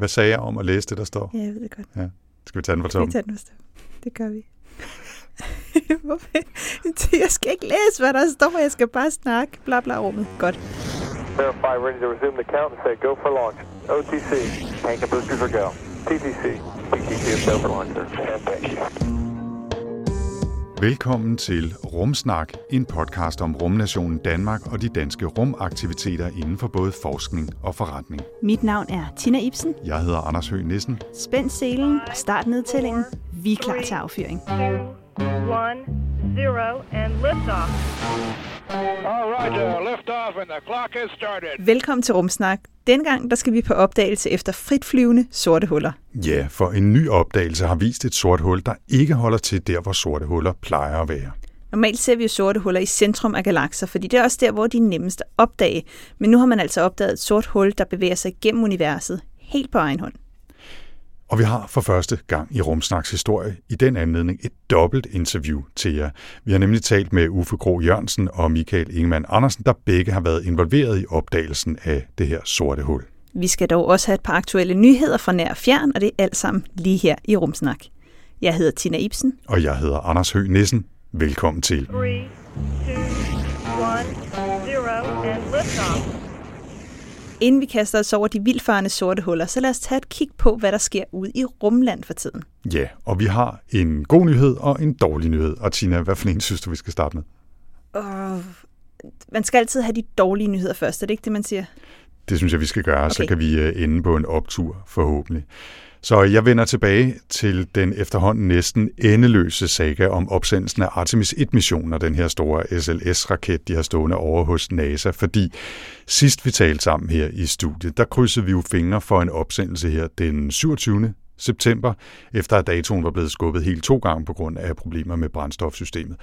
Hvad sagde jeg om at læse det, der står? Ja, jeg ved det godt. Ja. Skal vi tage den fra Skal vi toppen? tage den hos dem? Det gør vi. Hvorfor? jeg skal ikke læse, hvad der står. Jeg skal bare snakke. Bla bla rummet. Godt. Verify, ready to resume the count and say go for launch. OTC, tank and boosters are go. TTC, TTC is go for launch, sir. Thank you. Velkommen til Rumsnak, en podcast om rumnationen Danmark og de danske rumaktiviteter inden for både forskning og forretning. Mit navn er Tina Ibsen. Jeg hedder Anders Høgh Nissen. Spænd selen og start nedtællingen. Vi er klar til affyring. One, zero, and liftoff. All right, uh, lift off and the clock has started. Velkommen til Rumsnak. Denne gang der skal vi på opdagelse efter fritflyvende sorte huller. Ja, for en ny opdagelse har vist et sort hul, der ikke holder til der, hvor sorte huller plejer at være. Normalt ser vi jo sorte huller i centrum af galakser, fordi det er også der, hvor de er nemmest at opdage. Men nu har man altså opdaget et sort hul, der bevæger sig gennem universet helt på egen hånd. Og vi har for første gang i Rumsnaks historie i den anledning et dobbelt interview til jer. Vi har nemlig talt med Uffe Gro Jørgensen og Michael Ingemann Andersen, der begge har været involveret i opdagelsen af det her sorte hul. Vi skal dog også have et par aktuelle nyheder fra nær og fjern, og det er alt sammen lige her i Rumsnak. Jeg hedder Tina Ibsen. Og jeg hedder Anders Høgh Nissen. Velkommen til. Three, two, one, zero, and liftoff. Inden vi kaster os over de vildfarende sorte huller, så lad os tage et kig på, hvad der sker ude i rumland for tiden. Ja, og vi har en god nyhed og en dårlig nyhed. Og Tina, hvad for en synes du, vi skal starte med? Og man skal altid have de dårlige nyheder først, er det ikke det, man siger? Det synes jeg, vi skal gøre, okay. så kan vi øh, ende på en optur forhåbentlig. Så jeg vender tilbage til den efterhånden næsten endeløse saga om opsendelsen af Artemis 1-missionen og den her store SLS-raket, de har stående over hos NASA, fordi sidst vi talte sammen her i studiet, der krydsede vi jo fingre for en opsendelse her den 27. september, efter at datoen var blevet skubbet helt to gange på grund af problemer med brændstofsystemet.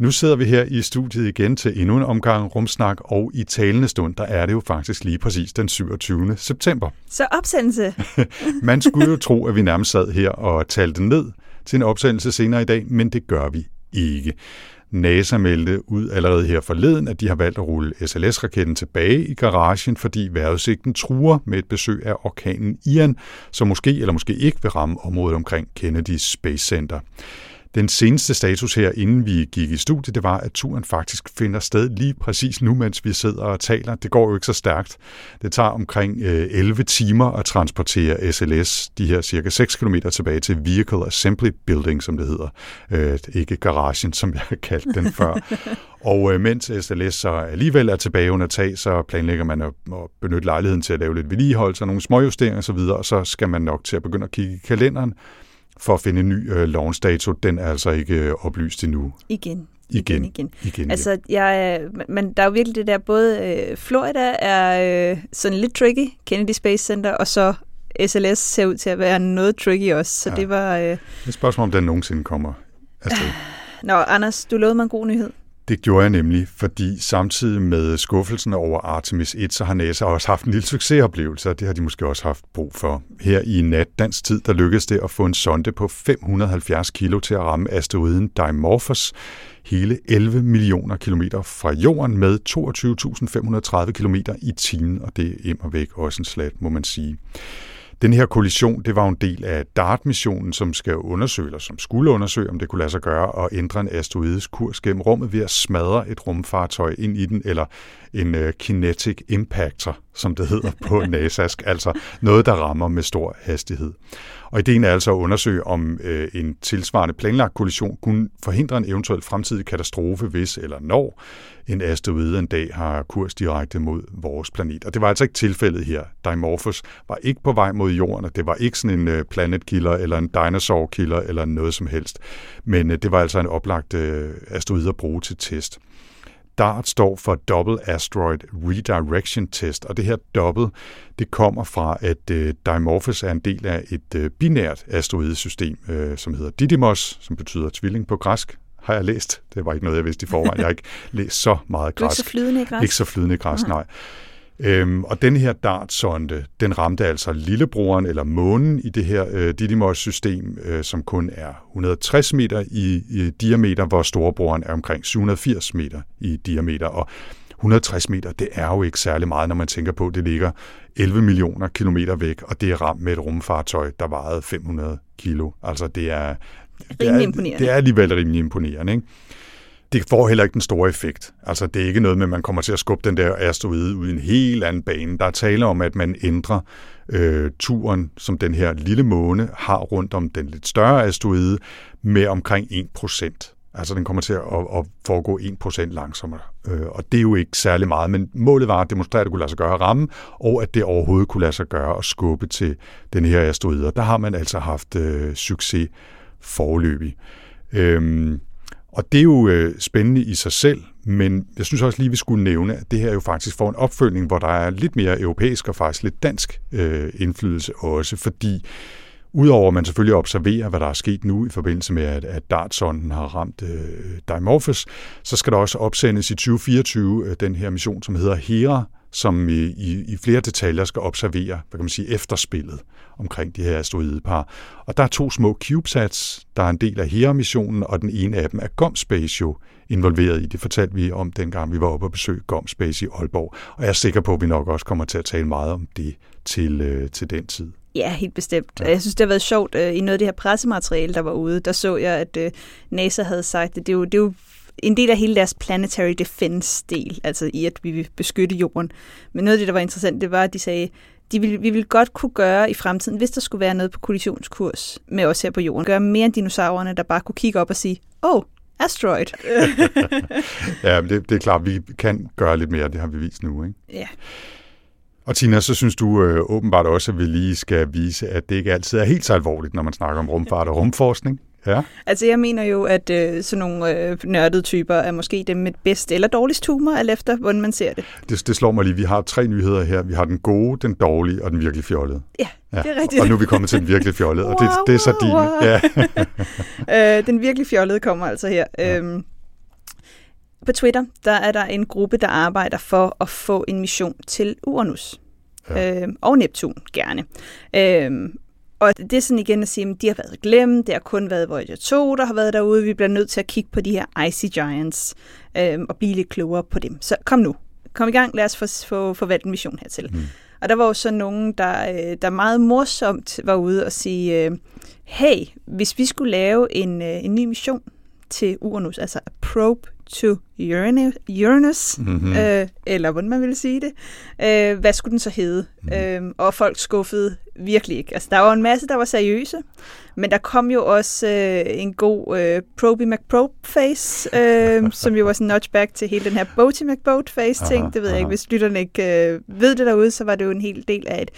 Nu sidder vi her i studiet igen til endnu en omgang rumsnak, og i talende stund, der er det jo faktisk lige præcis den 27. september. Så opsendelse. Man skulle jo tro, at vi nærmest sad her og talte ned til en opsendelse senere i dag, men det gør vi ikke. NASA meldte ud allerede her forleden, at de har valgt at rulle SLS-raketten tilbage i garagen, fordi vejrudsigten truer med et besøg af orkanen Ian, som måske eller måske ikke vil ramme området omkring Kennedy Space Center. Den seneste status her, inden vi gik i studiet, det var, at turen faktisk finder sted lige præcis nu, mens vi sidder og taler. Det går jo ikke så stærkt. Det tager omkring øh, 11 timer at transportere SLS, de her cirka 6 km tilbage til Vehicle Assembly Building, som det hedder. Øh, ikke garagen, som jeg har kaldt den før. Og øh, mens SLS så alligevel er tilbage under tag, så planlægger man at, at benytte lejligheden til at lave lidt vedligeholdelse og nogle småjusteringer osv., og så skal man nok til at begynde at kigge i kalenderen for at finde en ny øh, dato. Den er altså ikke øh, oplyst endnu. Igen. Igen. igen. Igen, Altså, jeg, er- men der er jo virkelig det der, både øh, Florida er øh, sådan lidt tricky, Kennedy Space Center, og så SLS ser ud til at være noget tricky også. Så Ja. det var... Øh... Det er et spørgsmål, om den nogensinde kommer afsted. Nå, Anders, du lovede mig en god nyhed. Det gjorde jeg nemlig, fordi samtidig med skuffelsen over Artemis 1, så har NASA også haft en lille succesoplevelse, og det har de måske også haft brug for. Her i nat dansk tid, der lykkedes det at få en sonde på 570 kilo til at ramme asteroiden Dimorphos, hele 11 millioner kilometer fra jorden med 22.530 kilometer i timen, og det er imod væk også en slat, må man sige. Den her kollision, det var en del af DART-missionen, som skal undersøge, eller som skulle undersøge, om det kunne lade sig gøre at ændre en asteroides kurs gennem rummet ved at smadre et rumfartøj ind i den, eller en uh, kinetic impactor, som det hedder på NASAsk, altså noget, der rammer med stor hastighed. Og ideen er altså at undersøge, om øh, en tilsvarende planlagt kollision kunne forhindre en eventuel fremtidig katastrofe, hvis eller når en asteroide en dag har kurs direkte mod vores planet. Og det var altså ikke tilfældet her. Dimorphos var ikke på vej mod jorden, og det var ikke sådan en øh, planet killer eller en dinosaur killer eller noget som helst. Men øh, det var altså en oplagt øh, asteroide at bruge til test. DART står for Double Asteroid Redirection Test, og det her double, det kommer fra, at øh, Dimorphos er en del af et øh, binært asteroidesystem, øh, som hedder Didymos, som betyder tvilling på græsk, har jeg læst. Det var ikke noget, jeg vidste i forvejen. Jeg har ikke læst så meget Du er ikke græsk. så flydende i græs. Ikke så flydende i græs, nej. Øhm, og den her DART-sonde, den ramte altså lillebroren eller månen i det her øh, Didymos-system, øh, som kun er 160 meter i, i diameter, hvor storebroren er omkring 780 meter i diameter. Og 160 meter, det er jo ikke særlig meget, når man tænker på, at det ligger 11 millioner kilometer væk, og det er ramt med et rumfartøj, der vejede 500 kilo. Altså det er, det er, det er alligevel rimelig imponerende. Ikke? Det får heller ikke den store effekt. Altså det er ikke noget med, at man kommer til at skubbe den der asteroide ud i en helt anden bane. Der er tale om, at man ændrer øh, turen, som den her lille måne har rundt om den lidt større asteroide, med omkring 1%. Altså den kommer til at, at foregå 1% langsommere. Øh, og det er jo ikke særlig meget, men målet var at demonstrere, at det kunne lade sig gøre at ramme, og at det overhovedet kunne lade sig gøre at skubbe til den her asteroide. Og der har man altså haft øh, succes forløbig. Øh, og det er jo øh, spændende i sig selv, men jeg synes også lige, vi skulle nævne, at det her jo faktisk får en opfølgning, hvor der er lidt mere europæisk og faktisk lidt dansk øh, indflydelse også, fordi Udover at man selvfølgelig observerer, hvad der er sket nu i forbindelse med, at, at dartsonden har ramt øh, Dimorphos, så skal der også opsendes i 2024 øh, den her mission, som hedder HERA, som i, i, i flere detaljer skal observere, hvad kan man sige, efterspillet omkring de her asteroidepar. Og der er to små CubeSats, der er en del af HERA-missionen, og den ene af dem er GomSpace jo involveret i. Det fortalte vi om dengang, vi var oppe og besøge GomSpace i Aalborg. Og jeg er sikker på, at vi nok også kommer til at tale meget om det til, øh, til den tid. Ja, helt bestemt. Ja. Jeg synes, det har været sjovt. øh, I noget af det her pressemateriale, der var ude, der så jeg, at øh, NASA havde sagt, at det er jo, det er jo en del af hele deres planetary defense-del, altså i at vi vil beskytte jorden. Men noget af det, der var interessant, det var, at de sagde, de vil, vi vil godt kunne gøre i fremtiden, hvis der skulle være noget på kollisionskurs med os her på jorden, gøre mere end dinosaurerne, der bare kunne kigge op og sige, åh, oh, asteroid. Ja, det, det er klart, vi kan gøre lidt mere, det har vi vist nu. Ikke? ja. Og Tina, så synes du øh, åbenbart også, at vi lige skal vise, at det ikke altid er helt så alvorligt, når man snakker om rumfart og rumforskning. Ja, Altså, jeg mener jo, at øh, sådan nogle øh, nørdede typer er måske dem med bedst eller dårligst humor, alt efter, hvordan man ser det. det, det slår mig lige. Vi har tre nyheder her. Vi har den gode, den dårlige og den virkelig fjollede. Ja, ja. det er rigtigt. Og nu er vi kommet til den virkelig fjollede, og det, det er så din. wow. Ja. øh, den virkelig fjollede kommer altså her. Ja. Øhm, på Twitter, der er der en gruppe, der arbejder for at få en mission til Uranus. Ja. Øhm, og Neptun, gerne. Øhm, og det er sådan igen at sige, at de har været glemt, det har kun været Voyager 2, der har været derude. Vi bliver nødt til at kigge på de her Icy Giants øhm, og blive lidt klogere på dem. Så kom nu, kom i gang, lad os få, få, få valgt en mission hertil. Mm. Og der var jo så nogen, der, øh, der meget morsomt var ude og sige, øh, hey, hvis vi skulle lave en, øh, en ny mission til Uranus, altså a probe to Uranus, mm-hmm. øh, eller hvordan man ville sige det, øh, hvad skulle den så hedde? Mm. Øh, og folk skuffede virkelig ikke. Altså, der var en masse, der var seriøse, men der kom jo også øh, en god øh, Proby McProbe-face, øh, som jo var sådan en notchback til hele den her Boaty McBoat-face-ting. Det ved jeg aha. ikke, hvis lytterne ikke øh, ved det derude, så var det jo en hel del af et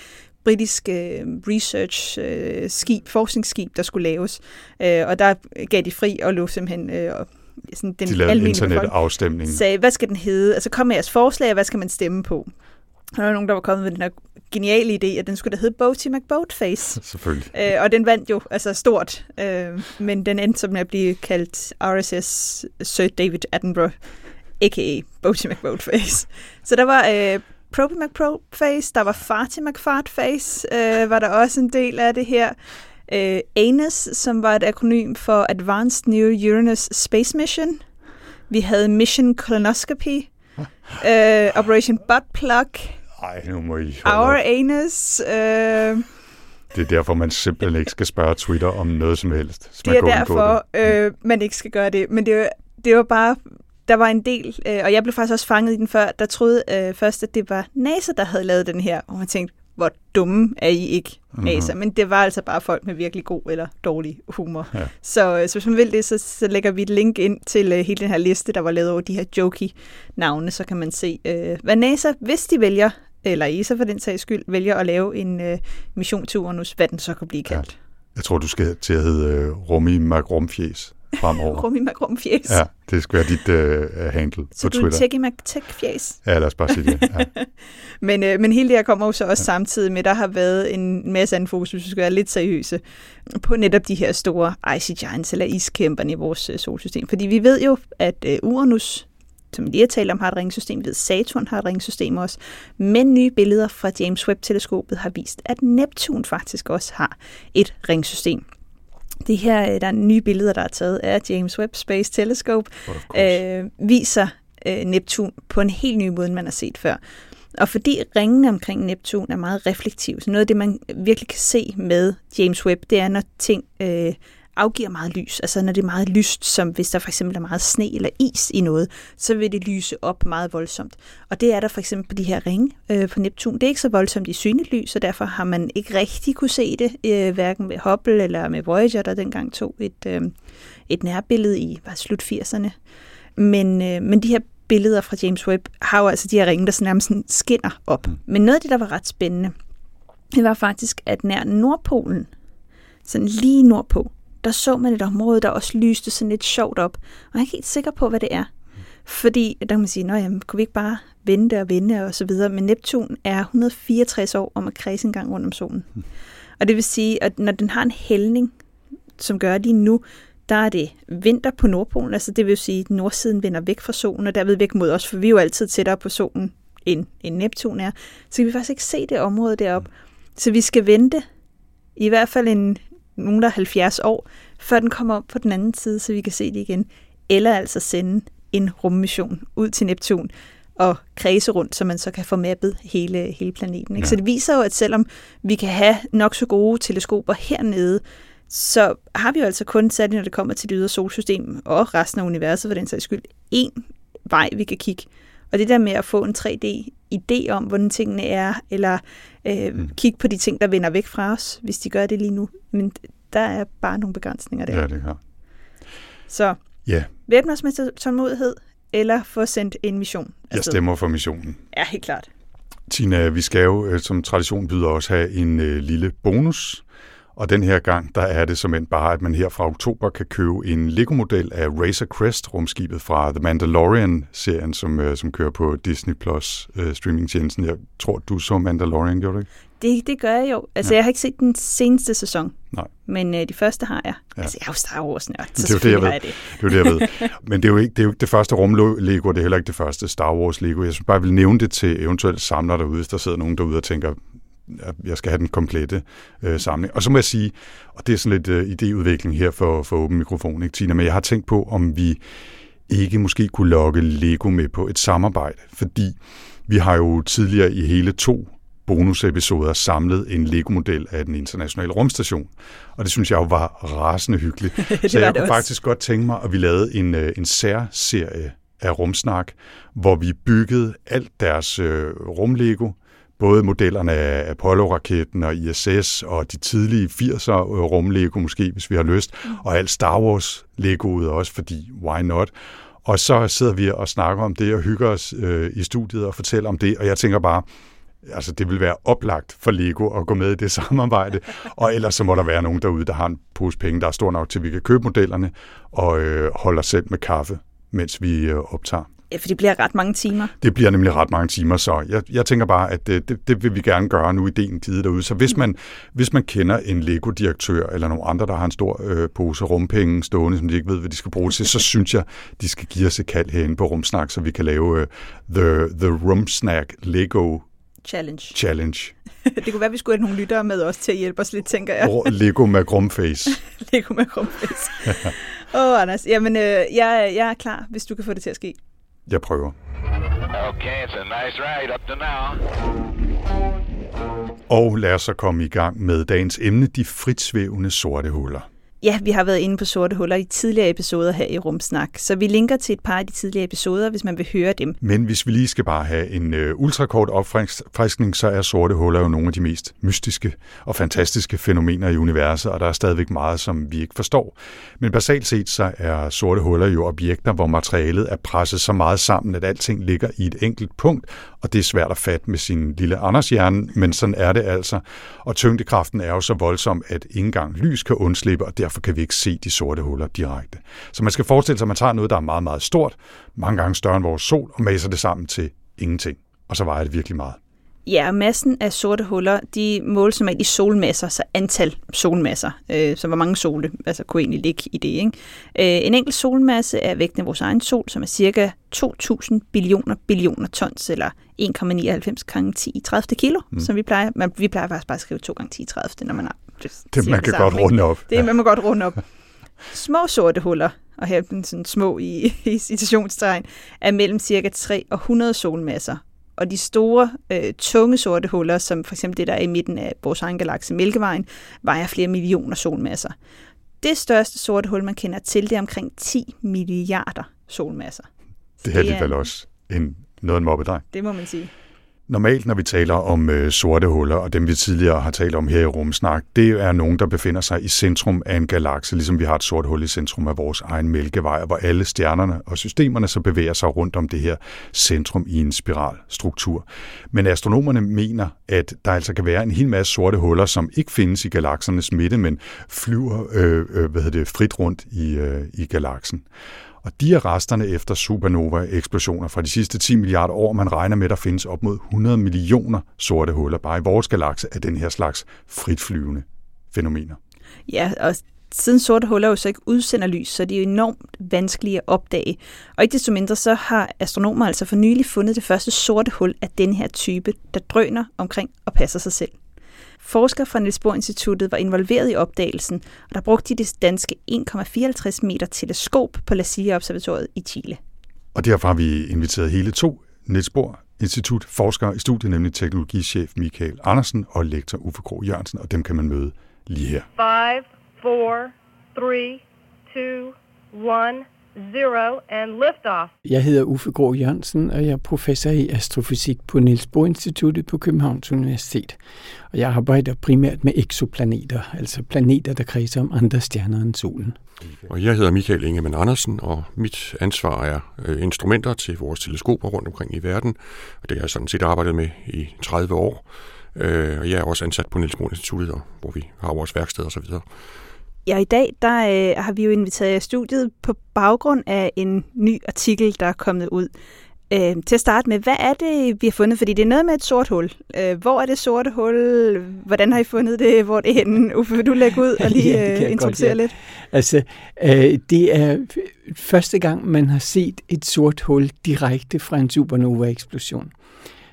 britisk øh, research øh, skib, forskningsskib, der skulle laves. Øh, og der gav de fri og lå simpelthen øh, og sådan den De lavede en internetafstemning. sagde, hvad skal den hedde? Altså kom med jeres forslag, og hvad skal man stemme på? Der var nogen, der var kommet med den her geniale idé, at den skulle da hedde Boaty McBoatface. Selvfølgelig. Øh, og den vandt jo altså stort, øh, men den endte med at blive kaldt RSS Sir David Attenborough, a.k.a. Boaty McBoatface. Så der var øh, Proby McProface, der var Farty McFartface, øh, var der også en del af det her. Øh, ANUS, som var et akronym for Advanced New Uranus Space Mission. Vi havde Mission Colonoscopy, øh, Operation Butt Plug, Ej, nu må I Our op. Anus, øh, Det er derfor, man simpelthen ikke skal spørge Twitter om noget som helst. Det er derfor, det. øh, man ikke skal gøre det. Men det det var bare, der var en del, øh, og jeg blev faktisk også fanget i den før, der troede øh, først, at det var NASA, der havde lavet den her. Og man tænkte, hvor dumme er I ikke, Mhm. NASA? Men det var altså bare folk med virkelig god eller dårlig humor. Ja. Så, øh, så hvis man vil det, så, så lægger vi et link ind til øh, hele den her liste, der var lavet over de her jokey navne, så kan man se, øh, hvad NASA, hvis de vælger, eller ESA for den sags skyld, vælger at lave en øh, mission til Uranus, hvad den så kan blive kaldt. Jeg tror, du skal til at hedde øh, Rummi Magrumfjes fremover. Rum i Macron fjes. Ja, det skal være dit øh, handle Så på du er Twitter. tech i tech fjes. Ja, lad os bare sige det. Ja. Men, øh, men hele det her kommer jo så også ja. samtidig med, at der har været en masse anden fokus, hvis vi skal være lidt seriøse, på netop de her store icy giants, eller iskæmperne i vores øh, solsystem. Fordi vi ved jo, at øh, Uranus, som vi lige har talt om, har et ringsystem. Vi ved, Saturn har et ringsystem også. Men nye billeder fra James Webb-teleskopet har vist, at Neptun faktisk også har et ringsystem. Det her, øh, der er nye billeder, der er taget af James Webb Space Telescope, øh, viser øh, Neptun på en helt ny måde, end man har set før. Og fordi ringene omkring Neptun er meget reflektive, så noget af det, man virkelig kan se med James Webb, det er, når ting øh, afgiver meget lys. Altså når det er meget lyst, som hvis der for eksempel er meget sne eller is i noget, så vil det lyse op meget voldsomt. Og det er der for eksempel på de her ringe øh, på Neptun. Det er ikke så voldsomt i synligt lys, og derfor har man ikke rigtig kunne se det, øh, hverken med Hubble eller med Voyager, der dengang tog et, øh, et nærbillede i var slut 80'erne. Men, øh, men de her billeder fra James Webb har jo altså de her ringe, der sådan nærmest sådan skinner op. Men noget af det, der var ret spændende, det var faktisk, at nær Nordpolen, sådan lige nordpå, der så man et område, der også lyste sådan lidt sjovt op. Og jeg er ikke helt sikker på, hvad det er. Fordi der kan man sige, at kunne vi ikke bare vente og vende og så videre. Men Neptun er 164 år om at kredse en gang rundt om solen. Og det vil sige, at når den har en hældning, som gør lige nu, der er det vinter på Nordpolen, altså det vil sige, at nordsiden vender væk fra solen, og derved væk mod os, for vi er jo altid tættere på solen, end, end Neptun er. Så kan vi faktisk ikke se det område deroppe. Så vi skal vente i hvert fald en, nogen, der er 70 år, før den kommer op på den anden side, så vi kan se det igen. Eller altså sende en rummission ud til Neptun og kredse rundt, så man så kan få mappet hele, hele planeten. Ikke? Ja. Så det viser jo, at selvom vi kan have nok så gode teleskoper hernede, så har vi jo altså kun sat, når det kommer til det ydre solsystem og resten af universet for den sags skyld, én vej, vi kan kigge. Og det der med at få en 3D-idé om, hvordan tingene er, eller øh, mm. kigge på de ting, der vender væk fra os, hvis de gør det lige nu. Men der er bare nogle begrænsninger der. Ja, det er Så Ja, væbne os med tålmodighed, eller få sendt en mission. jeg stemmer for missionen. Ja, helt klart. Tina, vi skal jo øh, som tradition byder også have en øh, lille bonus. Og den her gang, der er det som end bare, at man her fra oktober kan købe en Lego-model af Razor Crest, rumskibet fra The Mandalorian-serien, som, øh, som kører på Disney Plus øh, streamingtjenesten. Jeg tror, du så Mandalorian, gjorde du ikke? Det, det gør jeg jo. Altså, ja. jeg har ikke set den seneste sæson, Nej. men øh, de første har jeg. Ja. Altså, jeg er jo Star Wars-nørd, så Det er jo det, jeg ved. det. Det er jo det, jeg ved. Men det er jo ikke det, er jo ikke det første rum-Lego, det er heller ikke det første Star Wars-Lego. Jeg synes bare, jeg vil nævne det til eventuelt samlere derude, hvis der sidder nogen derude og tænker, at jeg skal have den komplette øh, samling. Og så må jeg sige, og det er sådan lidt øh, idéudvikling her for, for åben mikrofon, ikke Tina, men jeg har tænkt på, om vi ikke måske kunne lokke Lego med på et samarbejde, fordi vi har jo tidligere i hele to bonusepisoder samlet en Lego-model af den internationale rumstation. Og det synes jeg jo var rasende hyggeligt. så jeg kunne også. faktisk godt tænke mig, at vi lavede en, øh, en særserie af Rumsnak, hvor vi byggede alt deres øh, rumlego, både modellerne af Apollo-raketten og ISS og de tidlige 80'er rumlego måske, hvis vi har lyst, og alt Star Wars-legoet også, fordi why not? Og så sidder vi og snakker om det og hygger os øh, i studiet og fortæller om det, og jeg tænker bare, altså det vil være oplagt for Lego at gå med i det samarbejde, og ellers så må der være nogen derude, der har en pose penge, der er stor nok til, at vi kan købe modellerne og øh, holde os selv med kaffe, mens vi øh, optager. Ja, for det bliver ret mange timer. Det bliver nemlig ret mange timer, så jeg, jeg tænker bare, at det, det, det vil vi gerne gøre nu, ideen givet derude. Så hvis man, hvis man kender en Lego-direktør eller nogle andre, der har en stor øh, pose rumpenge stående, som de ikke ved, hvad de skal bruge til, så synes jeg, de skal give os et kald herinde på Rumsnak, så vi kan lave øh, The, the Rumsnak Lego Challenge. Challenge. det kunne være, at vi skulle have nogle lyttere med os til at hjælpe os lidt, tænker jeg. Lego med grumface. Lego med rumfest. Åh, oh, Anders. Jamen, øh, jeg, jeg er klar, hvis du kan få det til at ske. Jeg prøver. Okay, it's a nice ride up to now. Og lad os så komme i gang med dagens emne, de fritsvævende sorte huller. Ja, vi har været inde på sorte huller i tidligere episoder her i Rumsnak, så vi linker til et par af de tidligere episoder, hvis man vil høre dem. Men hvis vi lige skal bare have en øh, ultrakort opfriskning, så er sorte huller jo nogle af de mest mystiske og fantastiske fænomener i universet, og der er stadigvæk meget, som vi ikke forstår. Men basalt set så er sorte huller jo objekter, hvor materialet er presset så meget sammen, at alting ligger i et enkelt punkt, og det er svært at fatte med sin lille Anders-hjerne, men sådan er det altså. Og tyngdekraften er jo så voldsom, at ikke engang lys kan undslippe, og derfor kan vi ikke se de sorte huller direkte. Så man skal forestille sig, at man tager noget, der er meget, meget stort, mange gange større end vores sol, og maser det sammen til ingenting. Og så vejer det virkelig meget. Ja, og massen af sorte huller, de måles som i solmasser, så antal solmasser, øh, så hvor mange sole altså, kunne egentlig ligge i det. Ikke? Øh, en enkelt solmasse er vægten af vores egen sol, som er cirka 2.000 billioner billioner tons, eller 1,99 gange 10 i 30 kilo, mm. som vi plejer. Man, vi plejer faktisk bare at skrive 2 gange 10 i 30, når man Det, man kan godt runde op. Det ja. man må godt runde op. Små sorte huller, og her er den sådan små i, i citationstegn, er mellem cirka 3 og 100 solmasser. Og de store, øh, tunge sorte huller, som for eksempel det, der er i midten af vores egen galakse Mælkevejen, vejer flere millioner solmasser. Det største sorte hul, man kender til, det er omkring 10 milliarder solmasser. Det er alligevel også en, noget en mobbedrej. Det må man sige. Normalt, når vi taler om øh, sorte huller, og dem vi tidligere har talt om her i Rumsnak, det er nogen, der befinder sig i centrum af en galakse, ligesom vi har et sort hul i centrum af vores egen mælkevej, hvor alle stjernerne og systemerne så bevæger sig rundt om det her centrum i en spiralstruktur. Men astronomerne mener, at der altså kan være en hel masse sorte huller, som ikke findes i galaksernes midte, men flyver øh, øh, hvad hedder det, frit rundt i, øh, i galaksen. Og de er resterne efter supernova-eksplosioner fra de sidste 10 milliarder år. Man regner med, at der findes op mod 100 millioner sorte huller bare i vores galakse af den her slags fritflyvende fænomener. Ja, og siden sorte huller jo så ikke udsender lys, så de er jo enormt vanskelige at opdage. Og ikke desto mindre, så har astronomer altså for nylig fundet det første sorte hul af den her type, der drøner omkring og passer sig selv. Forskere fra Niels Bohr Instituttet var involveret i opdagelsen, og der brugte de det danske 1,54 meter teleskop på La Silla-observatoriet i Chile. Og derfor har vi inviteret hele to Niels Bohr Institut forskere i studiet, nemlig teknologichef Michael Andersen og lektor Uffe Kro Jørgensen, og dem kan man møde lige her. 5, 4, 3, 2, 1, 0, and liftoff. Jeg hedder Uffe Grå Jørgensen, og jeg er professor i astrofysik på Niels Bohr Instituttet på Københavns Universitet. Og jeg arbejder primært med eksoplaneter, altså planeter, der kredser om andre stjerner end solen. Og jeg hedder Michael Ingemann Andersen, og mit ansvar er øh, instrumenter til vores teleskoper rundt omkring i verden. Og det har jeg sådan set arbejdet med i 30 år. Øh, og jeg er også ansat på Niels Bohr Instituttet, hvor vi har vores værksted og så videre. Ja, i dag der øh, har vi jo inviteret jer studiet på baggrund af en ny artikel, der er kommet ud. Øh, til at starte med, hvad er det, vi har fundet? Fordi det er noget med et sort hul. Øh, hvor er det sorte hul? Hvordan har I fundet det? Hvor er det henne? Uffe, vil du lægge ud og lige Ja, det øh, introducere godt, ja. lidt? Altså, øh, det er første gang, man har set et sort hul direkte fra en supernova-eksplosion.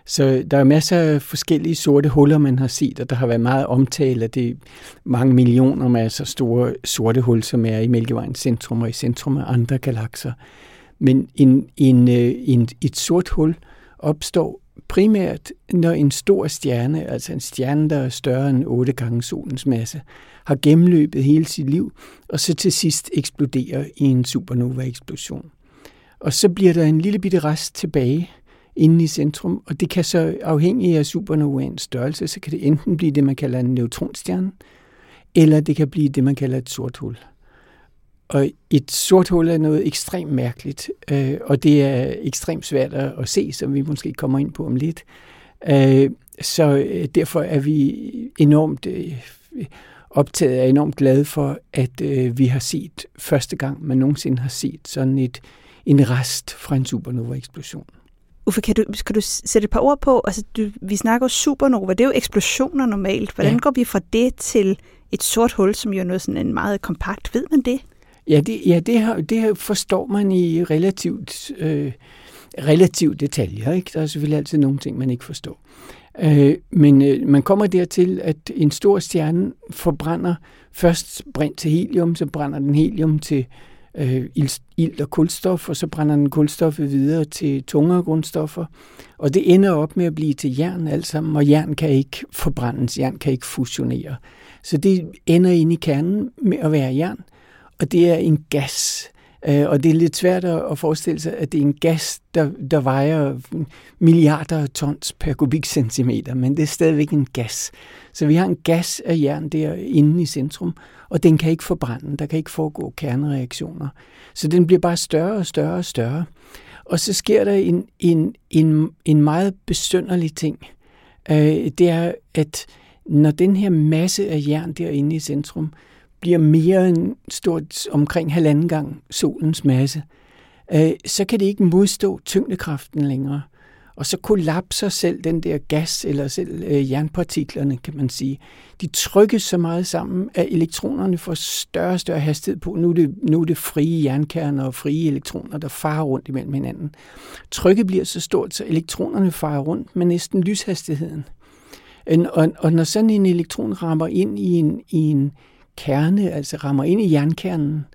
Så der er masser af forskellige sorte huller, man har set, og der har været meget omtale af det mange millioner masser store sorte hul, som er i Mælkevejens centrum og i centrum af andre galakser. Men en, en, øh, en, et sort hul opstår primært, når en stor stjerne, altså en stjerne, der er større end 8 gange solens masse, har gennemløbet hele sit liv, og så til sidst eksploderer i en supernova-eksplosion. Og så bliver der en lille bitte rest tilbage inde i centrum, og det kan så afhængig af supernovaens størrelse, så kan det enten blive det, man kalder en neutronstjerne, eller det kan blive det, man kalder et sort hul. Og et sort hul er noget ekstremt mærkeligt, øh, og det er ekstremt svært at se, som vi måske kommer ind på om lidt. Øh, så øh, derfor er vi enormt øh, optaget og enormt glade for, at øh, vi har set første gang, man nogensinde har set sådan et, en rest fra en supernova-eksplosion. Uffe, kan du, kan du sætte et par ord på? Altså, du, vi snakker supernova, det er jo eksplosioner normalt. Hvordan Ja. går vi fra det til et sort hul, som jo er noget sådan en meget kompakt? Ved man det? Ja, det, ja, det, her, det her forstår man i relativt, øh, relativt detaljer. Ikke? Der er selvfølgelig altid nogle ting, man ikke forstår. Øh, men øh, man kommer dertil, at en stor stjerne forbrænder først brint til helium, så brænder den helium til øh, ild, ilt og kulstof, og så brænder den kulstoffet videre til tungere grundstoffer. Og det ender op med at blive til jern alt sammen, og jern kan ikke forbrændes, jern kan ikke fusionere. Så det ender inde i kernen med at være jern, og det er en gas. Øh, Og det er lidt svært at forestille sig, at det er en gas, der, der vejer milliarder af tons per kubikcentimeter, men det er stadigvæk en gas. Så vi har en gas af jern der inde i centrum, og den kan ikke forbrænde, der kan ikke foregå kernereaktioner. Så den bliver bare større og større og større. Og så sker der en, en, en, en meget besønderlig ting. Øh, det er, at når den her masse af jern derinde i centrum bliver mere end stort omkring halvanden gang solens masse, øh, så kan det ikke modstå tyngdekraften længere. Og så kollapser selv den der gas, eller selv øh, jernpartiklerne, kan man sige. De trykkes så meget sammen, at elektronerne får større og større hastighed på. Nu er det, nu er det frie jernkerner og frie elektroner, der farer rundt imellem hinanden. Trykket bliver så stort, så elektronerne farer rundt med næsten lyshastigheden. Og, og når sådan en elektron rammer ind i en, i en kerne, altså rammer ind i jernkernen,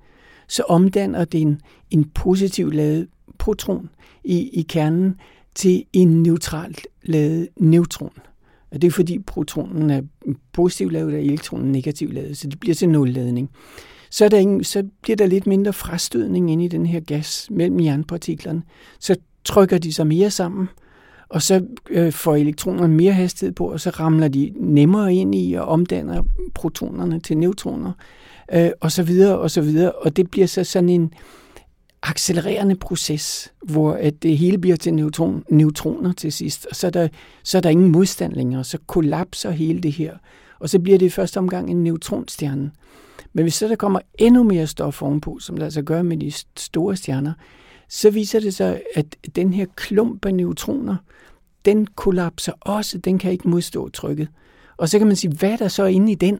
så omdanner det en, en positiv lavet proton i, i kernen til en neutralt lavet neutron. Og det er fordi protonen er positivt lavet og elektronen negativt lavet, så det bliver til nulladning. Så, er der ingen, så bliver der lidt mindre frastødning ind i den her gas mellem jernpartiklerne. Så trykker de sig mere sammen, og så øh, får elektronerne mere hastighed på, og så ramler de nemmere ind i og omdanner protonerne til neutroner, øh, og så videre, og så videre. Og det bliver så sådan en accelererende proces, hvor at det hele bliver til neutron, neutroner til sidst, og så er, der, så er der ingen modstand længere, så kollapser hele det her, og så bliver det i første omgang en neutronstjerne. Men hvis så der kommer endnu mere stof ovenpå, som der altså gør med de store stjerner, så viser det sig, at den her klump af neutroner, den kollapser også, den kan ikke modstå trykket. Og så kan man sige, hvad er der så inde i den?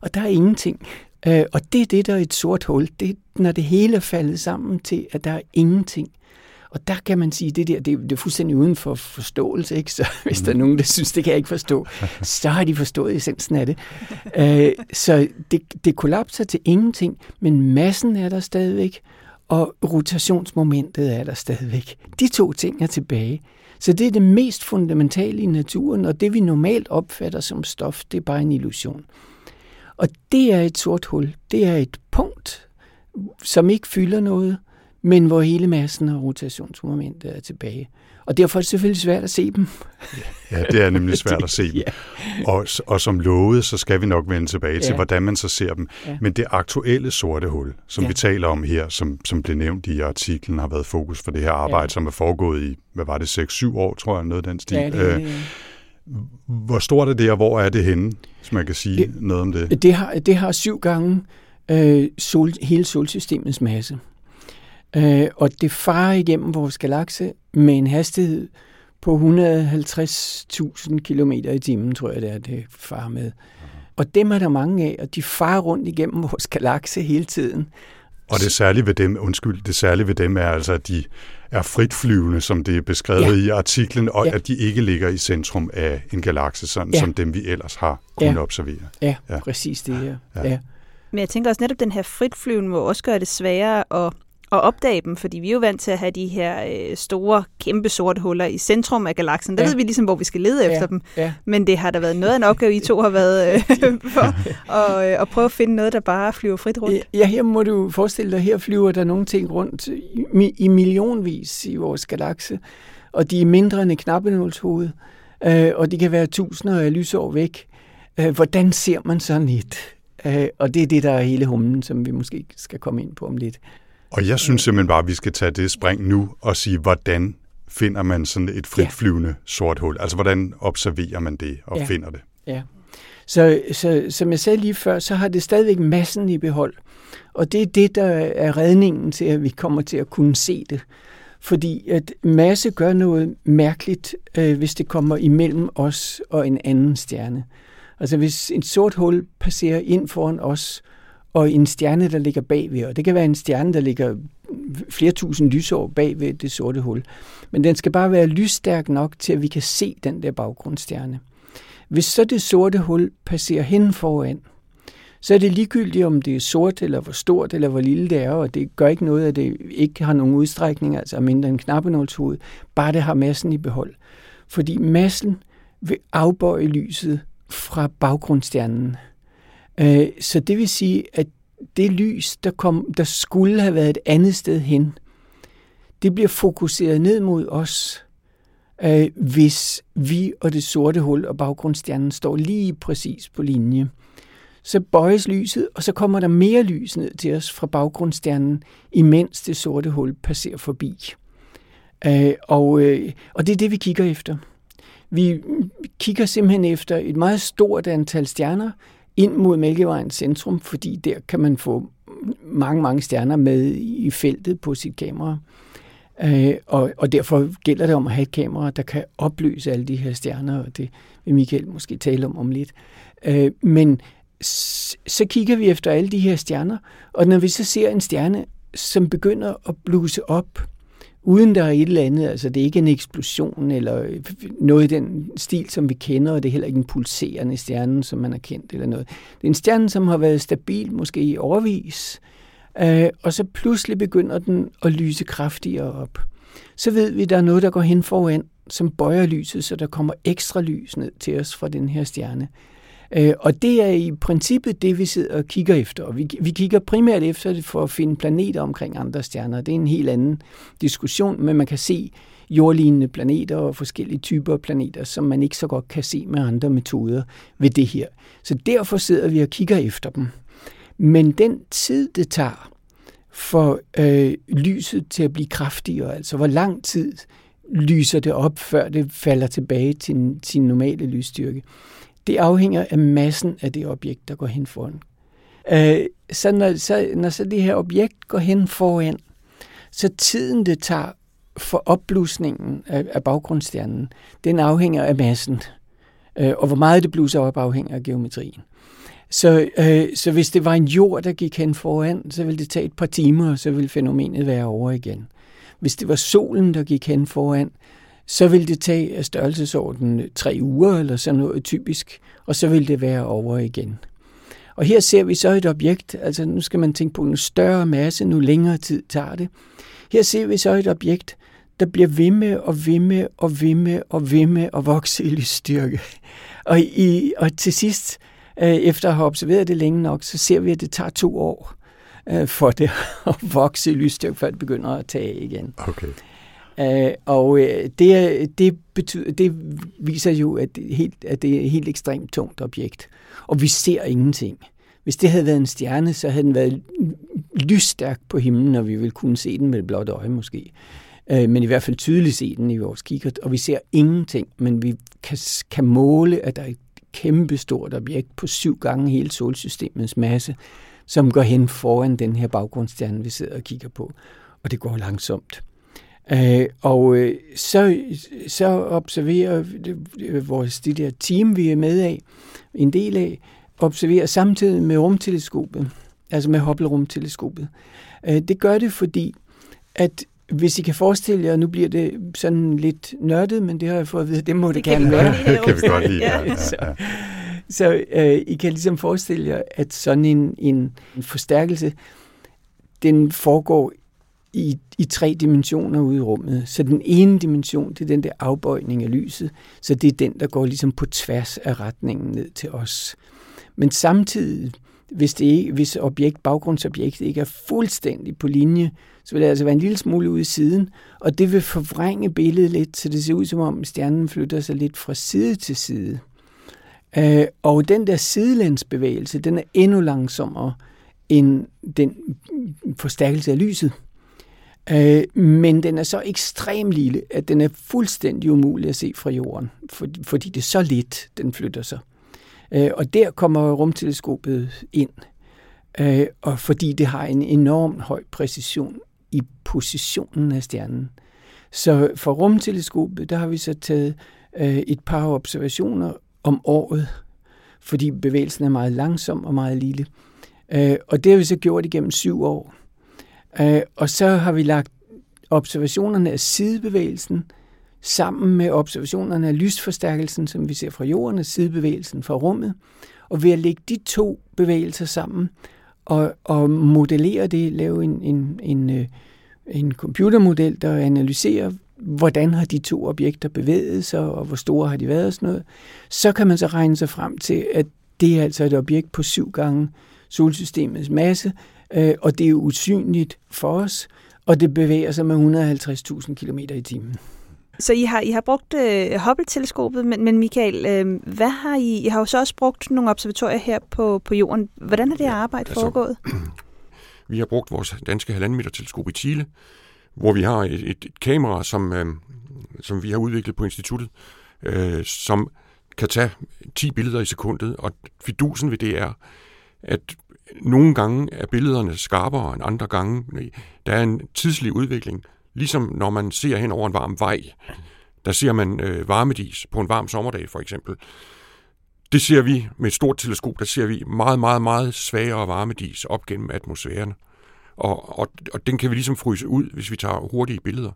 Og der er ingenting. Øh, og det er det, der er et sort hul. Det er, når det hele er faldet sammen til, at der er ingenting. Og der kan man sige, det der, det, det er fuldstændig uden for forståelse, ikke? Så hvis der er nogen, der synes, det kan jeg ikke forstå, så har de forstået essensen af det. Øh, så det, det kollapser til ingenting, men massen er der stadigvæk, og rotationsmomentet er der stadigvæk. De to ting er tilbage. Så det er det mest fundamentale i naturen, og det vi normalt opfatter som stof, det er bare en illusion. Og det er et sort hul. Det er et punkt, som ikke fylder noget, men hvor hele massen af rotationsmomentet er tilbage. Og derfor er det selvfølgelig svært at se dem. Ja, det er nemlig svært at se dem. ja. og, og som lovet, så skal vi nok vende tilbage ja. til, hvordan man så ser dem. Ja. Men det aktuelle sorte hul, som ja. vi taler om her, som, som blev nævnt i artiklen, har været fokus for det her arbejde, ja. som er foregået i, hvad var det, 6-7 år, tror jeg, noget af den stil. Ja, det, øh, hvor stort er det, og hvor er det henne, hvis man kan sige det, noget om det? Det har, det har syv gange øh, sol, hele solsystemets masse. Øh, og det farer igennem vores galakse med en hastighed på 150.000 km i timen, tror jeg det er, det farer med. Og dem er der mange af, og de farer rundt igennem vores galakse hele tiden. Og det særlige ved dem, undskyld, det særlige ved dem er altså, at de er fritflyvende, som det er beskrevet ja. i artiklen, og ja. at de ikke ligger i centrum af en galakse, sådan ja. som dem vi ellers har kunnet ja. observere. Ja, ja, præcis det her. Ja. Ja. Men jeg tænker også netop, den her fritflyvende må også gøre det sværere at at opdage dem, fordi vi er jo vant til at have de her øh, store, kæmpe sorte huller i centrum af galaksen. Der ja. ved vi ligesom, hvor vi skal lede ja. efter dem. Ja. Men det har da været noget af en opgave, I to har været øh, for at, øh, at prøve at finde noget, der bare flyver frit rundt. Ja, her må du forestille dig, her flyver der nogle ting rundt i, i millionvis i vores galakse, og de er mindre end knappenålshoved, øh, og de kan være tusinder af lysår væk. Øh, hvordan ser man sådan et? Øh, og det er det, der er hele humlen, som vi måske skal komme ind på om lidt. Og jeg synes simpelthen bare, at vi skal tage det spring nu og sige, hvordan finder man sådan et fritflyvende ja. sort hul? Altså, hvordan observerer man det og ja. finder det? Ja. Så, så som jeg sagde lige før, så har det stadigvæk massen i behold. Og det er det, der er redningen til, at vi kommer til at kunne se det. Fordi at masse gør noget mærkeligt, øh, hvis det kommer imellem os og en anden stjerne. Altså hvis en sort hul passerer ind foran os, og en stjerne, der ligger bagved. Og det kan være en stjerne, der ligger flere tusind lysår bagved det sorte hul. Men den skal bare være lysstærk nok til, at vi kan se den der baggrundsstjerne. Hvis så det sorte hul passerer hen foran, så er det ligegyldigt, om det er sort, eller hvor stort, eller hvor lille det er, og det gør ikke noget, at det ikke har nogen udstrækning, altså mindre end knappenålshoved, bare det har massen i behold. Fordi massen vil afbøje lyset fra baggrundsstjernen. Øh, så det vil sige, at det lys, der, kom, der skulle have været et andet sted hen, det bliver fokuseret ned mod os, øh, hvis vi og det sorte hul og baggrundsstjernen står lige præcis på linje. Så bøjes lyset, og så kommer der mere lys ned til os fra baggrundsstjernen, imens det sorte hul passerer forbi. Øh, og, øh, og det er det, vi kigger efter. Vi kigger simpelthen efter et meget stort antal stjerner, ind mod Mælkevejens centrum, fordi der kan man få mange, mange stjerner med i feltet på sit kamera. Øh, og, og derfor gælder det om at have et kamera, der kan opløse alle de her stjerner, og det vil Michael måske tale om om lidt. Øh, men så kigger vi efter alle de her stjerner, og når vi så ser en stjerne, som begynder at bluse op, uden der er et eller andet, altså det er ikke en eksplosion eller øh, noget i den stil, som vi kender, og det er heller ikke en pulserende stjerne, som man har kendt eller noget. Det er en stjerne, som har været stabil måske i overvis, øh, og så pludselig begynder den at lyse kraftigere op. Så ved vi, at der er noget, der går hen foran, som bøjer lyset, så der kommer ekstra lys ned til os fra den her stjerne. Øh, og det er i princippet det, vi sidder og kigger efter. Og vi, vi kigger primært efter det for at finde planeter omkring andre stjerner. Det er en helt anden diskussion, men man kan se jordlignende planeter og forskellige typer af planeter, som man ikke så godt kan se med andre metoder ved det her. Så derfor sidder vi og kigger efter dem. Men den tid, det tager for øh, lyset til at blive kraftigere, altså hvor lang tid lyser det op, før det falder tilbage til sin normale lysstyrke, det afhænger af massen af det objekt, der går hen foran. Øh, så, når, så når så det her objekt går hen foran, så tiden det tager for opblusningen af, af baggrundsstjernen, den afhænger af massen. Øh, og hvor meget det bluser op, afhænger af geometrien. Så, øh, så hvis det var en jord, der gik hen foran, så ville det tage et par timer, og så ville fænomenet være over igen. Hvis det var solen, der gik hen foran, så vil det tage øh, størrelsesorden øh, tre uger eller sådan noget typisk, og så vil det være over igen. Og her ser vi så et objekt, altså nu skal man tænke på en større masse, nu længere tid tager det. Her ser vi så et objekt, der bliver ved med og ved med og ved med og ved med at vokse i lysstyrke. Og, i, og til sidst, øh, efter at have observeret det længe nok, så ser vi, at det tager to år for det at vokse i lysstyrke, før det begynder at tage igen. Okay. Øh, og øh, det, det, betyder, det viser jo, at det, helt, at det er et helt ekstremt tungt objekt. Og vi ser ingenting. Hvis det havde været en stjerne, så havde den været lysstærk på himlen, og vi ville kunne se den med et blåt øje måske. Uh, men i hvert fald tydeligt se den i vores kikkert. Og vi ser ingenting, men vi kan, kan måle, at der er et kæmpestort objekt på syv gange hele solsystemets masse, som går hen foran den her baggrundsstjerne, vi sidder og kigger på. Og det går langsomt. Øh, og øh, så, så observerer vores det der team, vi er med af, en del af, observerer samtidig med rumteleskopet, altså med Hubble-rumteleskopet. Øh, det gør det, fordi at hvis I kan forestille jer, nu bliver det sådan lidt nørdet, men det har jeg fået at vide, det må det, det gerne være. Det kan vi godt lide. Ja, ja, ja. Så, så øh, I kan ligesom forestille jer, at sådan en, en forstærkelse, den foregår i, i tre dimensioner ude i rummet. Så den ene dimension, det er den der afbøjning af lyset, så det er den, der går ligesom på tværs af retningen ned til os. Men samtidig, hvis, det ikke, hvis objekt, baggrundsobjektet ikke er fuldstændig på linje, så vil det altså være en lille smule ude i siden, og det vil forvrænge billedet lidt, så det ser ud som om stjernen flytter sig lidt fra side til side. Øh, og den der sidelandsbevægelse, den er endnu langsommere end den forstærkelse af lyset. Øh, men den er så ekstremt lille, at den er fuldstændig umulig at se fra jorden, for, fordi det er så lidt, den flytter sig. Øh, og der kommer rumteleskopet ind, øh, og fordi det har en enorm høj præcision i positionen af stjernen. Så for rumteleskopet, der har vi så taget øh, et par observationer om året, fordi bevægelsen er meget langsom og meget lille. Øh, og det har vi så gjort igennem syv år. Øh, og så har vi lagt observationerne af sidebevægelsen sammen med observationerne af lysforstærkelsen, som vi ser fra jorden, og sidebevægelsen fra rummet. Og ved at lægge de to bevægelser sammen og, og modellere det, lave en, en, en, øh, en computermodel, der analyserer, hvordan har de to objekter bevæget sig, og hvor store har de været og sådan noget, så kan man så regne sig frem til, at det er altså et objekt på syv gange solsystemets masse, øh, og det er usynligt for os, og det bevæger sig med 150.000 km i timen. Så I har, I har brugt øh, Hubble-teleskopet, men, men Michael, øh, hvad har I, I har jo så også brugt nogle observatorier her på, på jorden. Hvordan er det ja, arbejde altså, foregået? Vi har brugt vores danske halvanden meter teleskop i Chile, hvor vi har et, et, et kamera, som, øh, som vi har udviklet på instituttet, øh, som kan tage 10 billeder i sekundet, og fidusen ved det er, at nogle gange er billederne skarpere end andre gange. Der er en tidslig udvikling, ligesom når man ser hen over en varm vej. Der ser man øh, varmedis på en varm sommerdag for eksempel. Det ser vi med et stort teleskop, der ser vi meget, meget, meget svagere varmedis op gennem atmosfæren. Og, og, og den kan vi ligesom fryse ud, hvis vi tager hurtige billeder.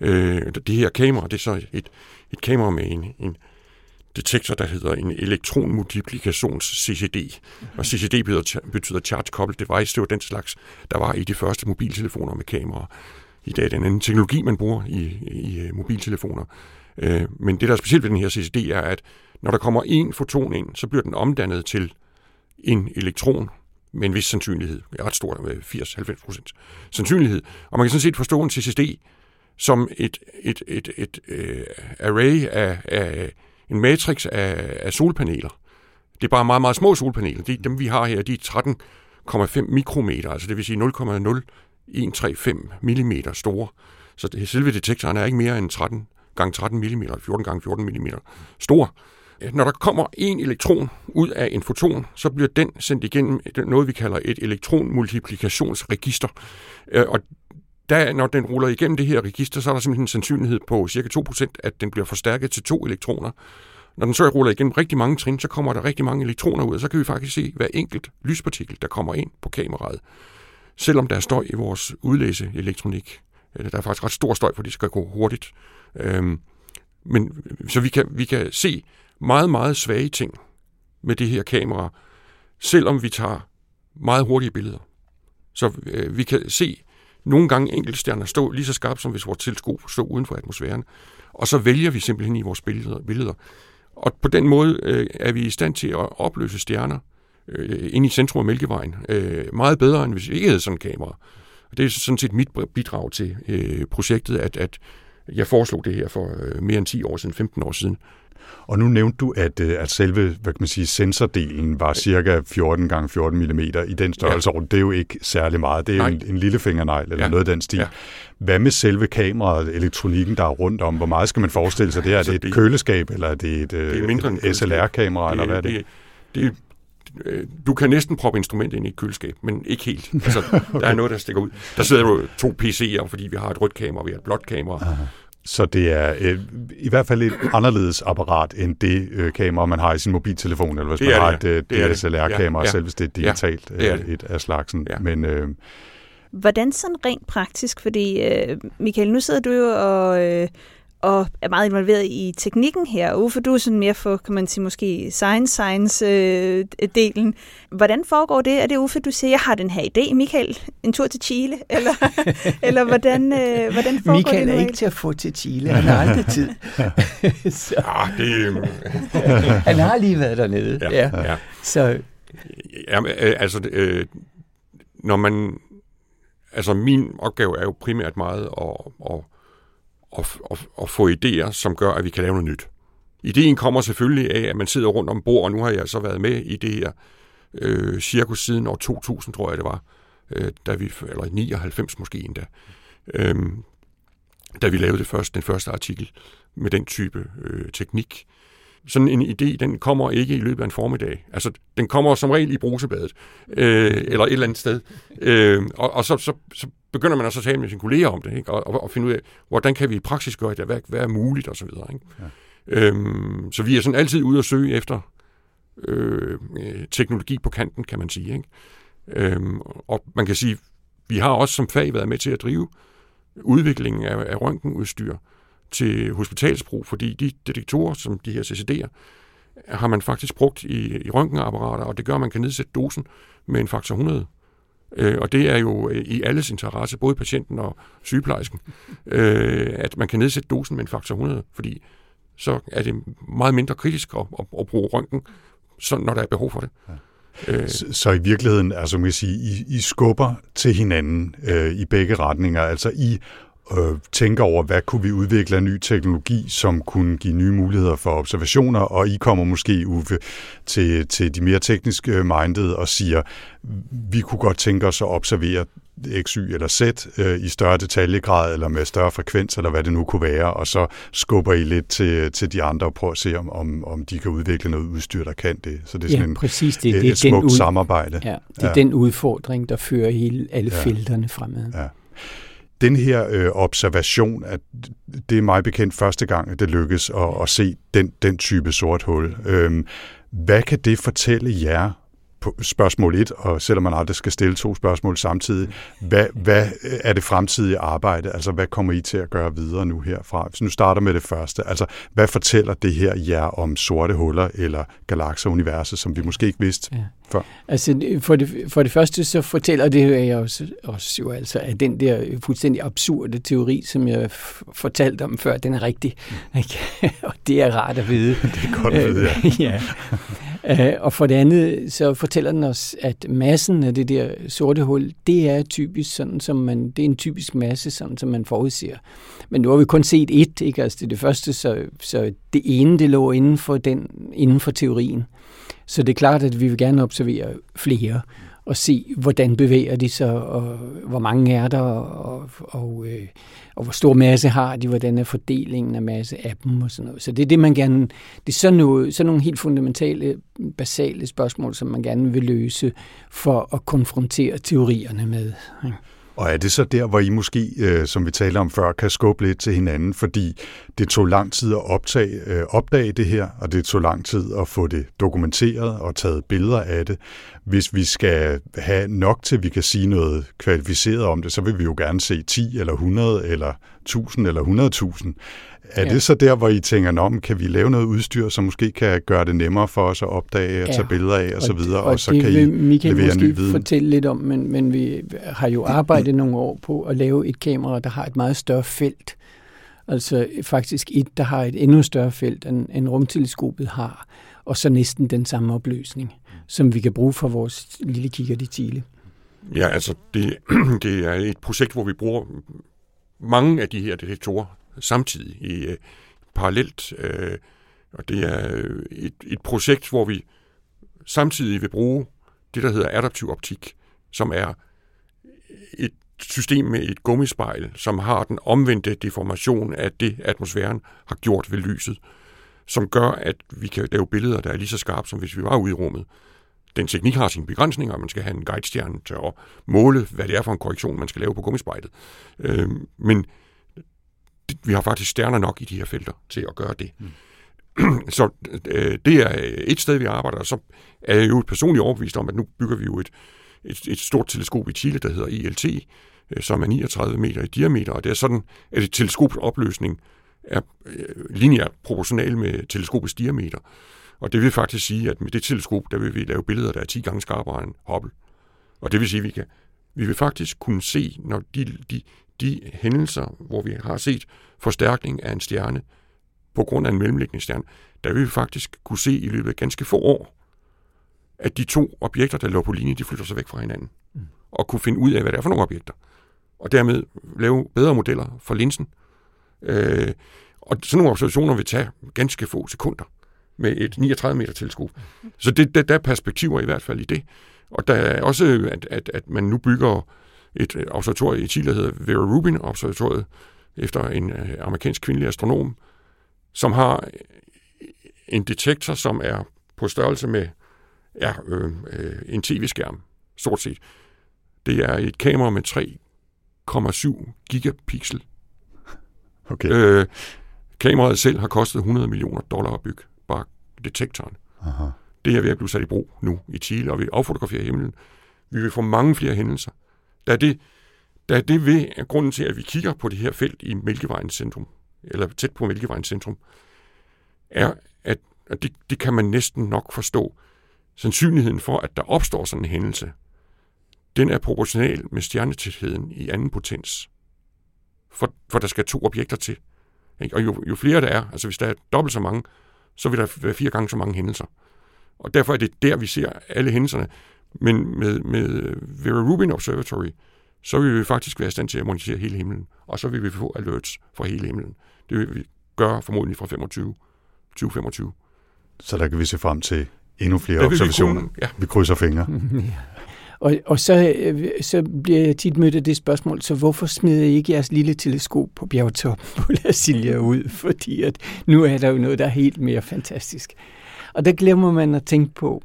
Øh, det her kamera, det er så et, et kamera med en, en detektor, der hedder en elektronmultiplikations-CCD. Og CCD betyder, Charge Coupled Device. Det var den slags, der var i de første mobiltelefoner med kamera. I dag er det en anden teknologi, man bruger i, i øh, mobiltelefoner. Øh, men det, der er specielt ved den her CCD, er, at når der kommer en foton ind, så bliver den omdannet til en elektron med en vis sandsynlighed. Ret stor, 80-90 procent sandsynlighed. Og man kan sådan set forstå en CCD som et, et, et, et, et uh, array af, af en matrix af, af solpaneler. Det er bare meget, meget små solpaneler. De, dem vi har her, de er 13,5 mikrometer, altså det vil sige 0,0135 mm store. Så det, selve detektoren er ikke mere end 13 gange 13 mm, 14 gange 14 mm stor. Når der kommer en elektron ud af en foton, så bliver den sendt igennem noget, vi kalder et elektronmultiplikationsregister. Øh, og der, når den ruller igennem det her register, så er der simpelthen en sandsynlighed på cirka 2%, at den bliver forstærket til to elektroner. Når den så ruller igennem rigtig mange trin, så kommer der rigtig mange elektroner ud, og så kan vi faktisk se hver enkelt lyspartikel, der kommer ind på kameraet. Selvom der er støj i vores udlæse elektronik. Der er faktisk ret stor støj, for det skal gå hurtigt. Øhm, men, så vi kan, vi kan se meget, meget svage ting med det her kamera, selvom vi tager meget hurtige billeder. Så øh, vi kan se nogle gange enkeltstjerner stå lige så skarpt, som hvis vores teleskop stod uden for atmosfæren. Og så vælger vi simpelthen i vores billeder. billeder. Og på den måde øh, er vi i stand til at opløse stjerner øh, ind i centrum af Mælkevejen øh, meget bedre, end hvis vi ikke havde sådan en kamera. Og det er sådan set mit bidrag til øh, projektet, at, at jeg foreslog det her for øh, mere end 10 år siden, 15 år siden. Og nu nævnte du, at, øh, at selve hvad kan man sige, sensordelen var cirka 14 gange 14 mm i den størrelse. Ja. Det er jo ikke særlig meget. Det er jo en, en lille fingernegl eller ja. noget af den stil. Ja. Hvad med selve kameraet, elektronikken, der er rundt om? Hvor meget skal man forestille sig? Det er, altså, det et køleskab, eller er det et, det er mindre et SLR-kamera, eller hvad er det? Det, det øh, du kan næsten proppe instrumentet ind i et køleskab, men ikke helt. Altså, okay. Der er noget, der stikker ud. Der sidder jo to PC'er, fordi vi har et rødt kamera, og vi har et blåt kamera. Aha. Så det er øh, i hvert fald et anderledes apparat end det øh, kamera, man har i sin mobiltelefon, eller hvis det man har det. et øh, DSLR-kamera, ja, ja. selv hvis det er digitalt, ja, det er det. et af slagsen. Ja. Men, øh, Hvordan sådan rent praktisk? Fordi, øh, Michael, nu sidder du jo og... Øh, og er meget involveret i teknikken her. Uffe, du er sådan mere for, kan man sige, måske science-science-delen. hvordan foregår det? Er det Uffe, du siger, jeg har den her idé, Michael, en tur til Chile? Eller, eller hvordan, øh, hvordan foregår Michael det? er ikke til at få til Chile. Han har aldrig tid. Så. Ja, det... han har lige været dernede. Ja, ja. ja. Så... Ja, altså, øh, når man... Altså, min opgave er jo primært meget at, at og, og, og få idéer, som gør, at vi kan lave noget nyt. Ideen kommer selvfølgelig af, at man sidder rundt om bord, og nu har jeg så været med i det her øh, cirkus siden år 2000, tror jeg det var, øh, da vi, eller 99 måske endda, øh, da vi lavede det første, den første artikel med den type øh, teknik. Sådan en idé, den kommer ikke i løbet af en formiddag. Altså, den kommer som regel i brusebadet, øh, eller et eller andet sted. Øh, og og så, så, så begynder man også at tale med sine kolleger om det, ikke? Og, og, og finde ud af, hvordan kan vi i praksis gøre det, hvad, hvad er muligt, og så videre. Ikke? Ja. Øhm, så vi er sådan altid ude at søge efter øh, teknologi på kanten, kan man sige. Ikke? Øhm, og man kan sige, vi har også som fag været med til at drive udviklingen af, af røntgenudstyr til hospitalsbrug, fordi de detektorer, som de her CCD'er, har man faktisk brugt i, i røntgenapparater, og det gør, at man kan nedsætte dosen med en faktor 100. Øh, og det er jo øh, i alles interesse, både patienten og sygeplejersken, øh, at man kan nedsætte dosen med en faktor 100, fordi så er det meget mindre kritisk at, at, at bruge røntgen, så, når der er behov for det. Ja. Øh. Så, så i virkeligheden, altså man kan sige, I, I skubber til hinanden øh, i begge retninger. Altså I øh, tænker over, hvad kunne vi udvikle af ny teknologi, som kunne give nye muligheder for observationer, og I kommer måske, Uffe, til, til de mere tekniske minded og siger, vi kunne godt tænke os at observere X, Y eller Z øh, i større detaljegrad, eller med større frekvens, eller hvad det nu kunne være, og så skubber I lidt til, til de andre og prøver at se, om, om, om de kan udvikle noget udstyr, der kan det. Så det er sådan ja, en, præcis. Det, et, det er et smukt ud... samarbejde. Ja, det er ja. den udfordring, der fører hele alle ja. felterne fremad. Ja den her øh, observation, at det er mig bekendt første gang, at det lykkes at, at se den, den type sort hul. Øhm, hvad kan det fortælle jer på spørgsmål 1, og selvom man aldrig skal stille to spørgsmål samtidig, hvad, hvad er det fremtidige arbejde? Altså, hvad kommer I til at gøre videre nu herfra? Hvis nu starter med det første, altså, hvad fortæller det her jer om sorte huller eller galakser universet, som vi måske ikke vidste ja. før? Altså, for det, for det første, så fortæller det jo også, også jo altså, at den der fuldstændig absurde teori, som jeg fortalte om før, den er rigtig. Mm. og det er rart at vide. det er godt at vide, ja. ja. Øh, og for det andet, så fortæller den os, at massen af det der sorte hul, det er typisk sådan, som man, det er en typisk masse, sådan som man forudser. Men nu har vi kun set et, ikke? Altså det er det første, så, så det ene, det lå inden for, den, inden for teorien. Så det er klart, at vi vil gerne observere flere og se, hvordan bevæger de sig, og hvor mange er der, og, og, øh, og hvor stor masse har de, hvordan er fordelingen af masse af dem og sådan noget. Så det er det, man gerne, det er sådan, noget, sådan nogle helt fundamentale, basale spørgsmål, som man gerne vil løse for at konfrontere teorierne med. Ikke? Og er det så der, hvor I måske, øh, som vi talte om før, kan skubbe lidt til hinanden, fordi det tog lang tid at optage, øh, opdage det her, og det tog lang tid at få det dokumenteret og taget billeder af det. Hvis vi skal have nok til, at vi kan sige noget kvalificeret om det, så vil vi jo gerne se 10 eller 100 eller 1000 eller 100.000. Er ja. det så der, hvor I tænker, om kan vi lave noget udstyr, som måske kan gøre det nemmere for os at opdage og ja. tage billeder af og så videre, og, og så kan I Michael levere ny viden? fortælle lidt om, men, men vi har jo arbejdet nogle år på at lave et kamera, der har et meget større felt. Altså faktisk et, der har et endnu større felt, end, end rumteleskopet har, og så næsten den samme opløsning, som vi kan bruge for vores lille kigger i Chile. Ja, altså det, det er et projekt, hvor vi bruger mange af de her detektorer samtidig i øh, parallelt. Øh, og det er øh, et, et projekt, hvor vi samtidig vil bruge det, der hedder adaptiv optik, som er et system med et gummispejl, som har den omvendte deformation af det, atmosfæren har gjort ved lyset, som gør, at vi kan lave billeder, der er lige så skarpe, som hvis vi var ude i rummet. Den teknik har sine begrænsninger, man skal have en guidestjerne til at måle, hvad det er for en korrektion, man skal lave på gummispejlet. Øh, men vi har faktisk stjerner nok i de her felter til at gøre det. Mm. Så øh, det er øh, et sted, vi arbejder, og så er jeg jo personligt overbevist om, at nu bygger vi jo et, et, et stort teleskop i Chile, der hedder ELT, øh, som er 39 meter i diameter, og det er sådan, at et teleskops opløsning er øh, lineært proportional med teleskopets diameter. Og det vil faktisk sige, at med det teleskop, der vil vi lave billeder, der er 10 gange skarpere end Hubble. Og det vil sige, at vi, kan, vi vil faktisk kunne se, når de, de, de hændelser, hvor vi har set forstærkning af en stjerne på grund af en mellemliggende stjerne, der vil vi faktisk kunne se i løbet af ganske få år, at de to objekter, der lå på linje, de flytter sig væk fra hinanden. Mm. Og kunne finde ud af, hvad det er for nogle objekter. Og dermed lave bedre modeller for linsen. Øh, og sådan nogle observationer vil tage ganske få sekunder med et 39 meter teleskop. Så det, der, der er perspektiver i hvert fald i det. Og der er også, at, at, at man nu bygger et øh, observatorium i Chile, der hedder Vera Rubin Observatoriet, efter en øh, amerikansk kvindelig astronom, som har en detektor, som er på størrelse med ja, øh, øh, en tv-skærm, stort set. Det er et kamera med 3,7 gigapixel. Okay. Øh, kameraet selv har kostet 100 millioner dollar at bygge, detektoren. Aha. Det er ved at blive sat i brug nu i Chile, og vi affotograferer himlen. Vi vil få mange flere hændelser. Der er det, der er det ved at grunden til, at vi kigger på det her felt i Mælkevejens centrum, eller tæt på Mælkevejens centrum, er, at, at det, det kan man næsten nok forstå. Sandsynligheden for, at der opstår sådan en hændelse, den er proportional med stjernetætheden i anden potens. For, for der skal to objekter til. Og jo, jo flere der er, altså hvis der er dobbelt så mange, så vil der være fire gange så mange hændelser. Og derfor er det der, vi ser alle hændelserne. Men med, med Vera Rubin Observatory, så vil vi faktisk være i stand til at monitorere hele himlen, og så vil vi få alerts fra hele himlen. Det vil vi gøre formodentlig fra 25, 2025. Så der kan vi se frem til endnu flere observationer. Vi, kunne, ja. vi krydser fingre. Og, og så, øh, så bliver jeg tit mødt af det spørgsmål, så hvorfor smider I ikke jeres lille teleskop på bjergtoppen på La Silla ud? Fordi at nu er der jo noget, der er helt mere fantastisk. Og der glemmer man at tænke på,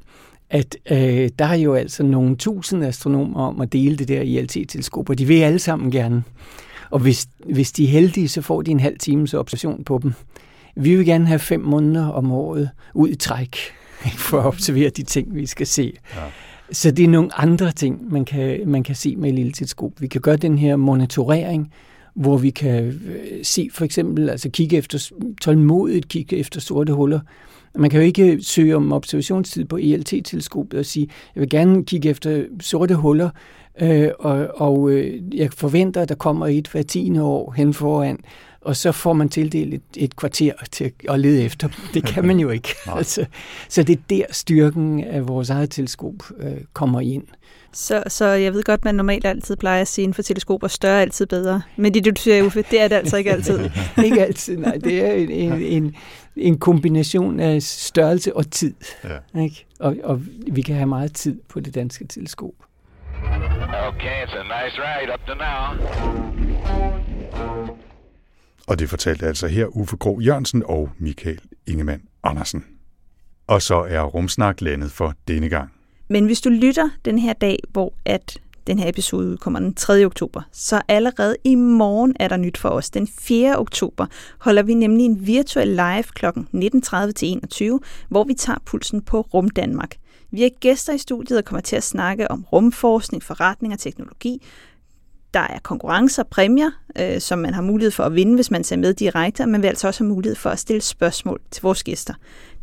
at øh, der er jo altså nogle tusind astronomer om at dele det der ILT-teleskop, og de vil alle sammen gerne. Og hvis, hvis de er heldige, så får de en halv times observation på dem. Vi vil gerne have fem måneder om året ud i træk for at observere de ting, vi skal se. Ja. Så det er nogle andre ting, man kan, man kan se med et lille teleskop. Vi kan gøre den her monitorering, hvor vi kan øh, se for eksempel, altså kigge efter, tålmodigt kigge efter sorte huller. Man kan jo ikke søge om observationstid på ELT-teleskopet og sige, jeg vil gerne kigge efter sorte huller, øh, og, og øh, jeg forventer, at der kommer et hver tiende år hen foran, og så får man tildelt et, et kvarter til at lede efter. Det kan man jo ikke. altså, så det er der styrken af vores eget teleskop øh, kommer ind. Så, så jeg ved godt, man normalt altid plejer at sige inden for teleskoper, større er altid bedre. Men det, du siger, Uffe, det er det altså ikke altid. ikke altid, nej. Det er en, en, en, en kombination af størrelse og tid. Ja. Ikke? Og, og vi kan have meget tid på det danske teleskop. Okay, it's a nice ride up to now. Og det fortalte altså her Uffe Gro Jørgensen og Michael Ingemann Andersen. Og så er Rumsnak landet for denne gang. Men hvis du lytter den her dag, hvor at den her episode udkommer den 3. oktober, så allerede i morgen er der nyt for os. Den 4. oktober holder vi nemlig en virtuel live kl. 19.30 til 21, hvor vi tager pulsen på Rum Danmark. Vi er gæster i studiet og kommer til at snakke om rumforskning, forretning og teknologi, der er konkurrencer præmier, øh, som man har mulighed for at vinde, hvis man ser med direkte, og man vil altså også have mulighed for at stille spørgsmål til vores gæster.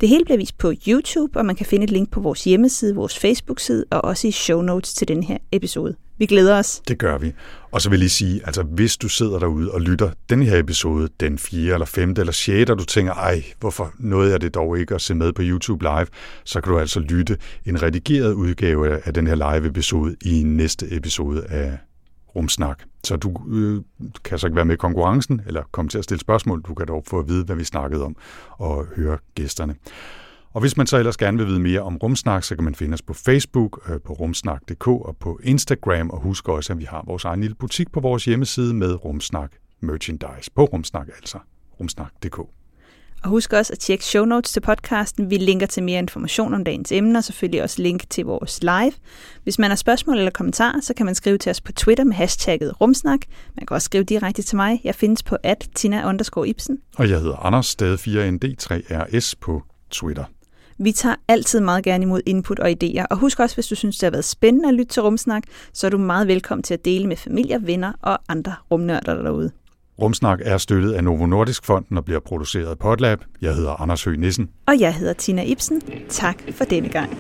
Det hele bliver vist på YouTube, og man kan finde et link på vores hjemmeside, vores Facebook-side og også i show notes til den her episode. Vi glæder os. Det gør vi. Og så vil jeg lige sige, altså hvis du sidder derude og lytter den her episode, den 4. eller 5. eller 6. og du tænker, ej, hvorfor nåede jeg det dog ikke at se med på YouTube Live, så kan du altså lytte en redigeret udgave af den her live episode i næste episode af rumsnak. Så du øh, kan så ikke være med i konkurrencen, eller komme til at stille spørgsmål. Du kan dog få at vide, hvad vi snakkede om, og høre gæsterne. Og hvis man så ellers gerne vil vide mere om Rumsnak, så kan man finde os på Facebook, øh, på rumsnak.dk og på Instagram. Og husk også, at vi har vores egen lille butik på vores hjemmeside med Rumsnak merchandise. På Rumsnak altså. Rumsnak.dk. Og husk også at tjekke show notes til podcasten. Vi linker til mere information om dagens emner, og selvfølgelig også link til vores live. Hvis man har spørgsmål eller kommentarer, så kan man skrive til os på Twitter med hashtagget rumsnak. Man kan også skrive direkte til mig. Jeg findes på at Tina Ibsen. Og jeg hedder Anders, stadig 4ND3RS på Twitter. Vi tager altid meget gerne imod input og idéer, og husk også, hvis du synes, det har været spændende at lytte til Rumsnak, så er du meget velkommen til at dele med familie, venner og andre rumnørder derude. Rumsnak er støttet af Novo Nordisk Fonden og bliver produceret af Potlab. Jeg hedder Anders Høgh Nissen. Og jeg hedder Tina Ibsen. Tak for denne gang.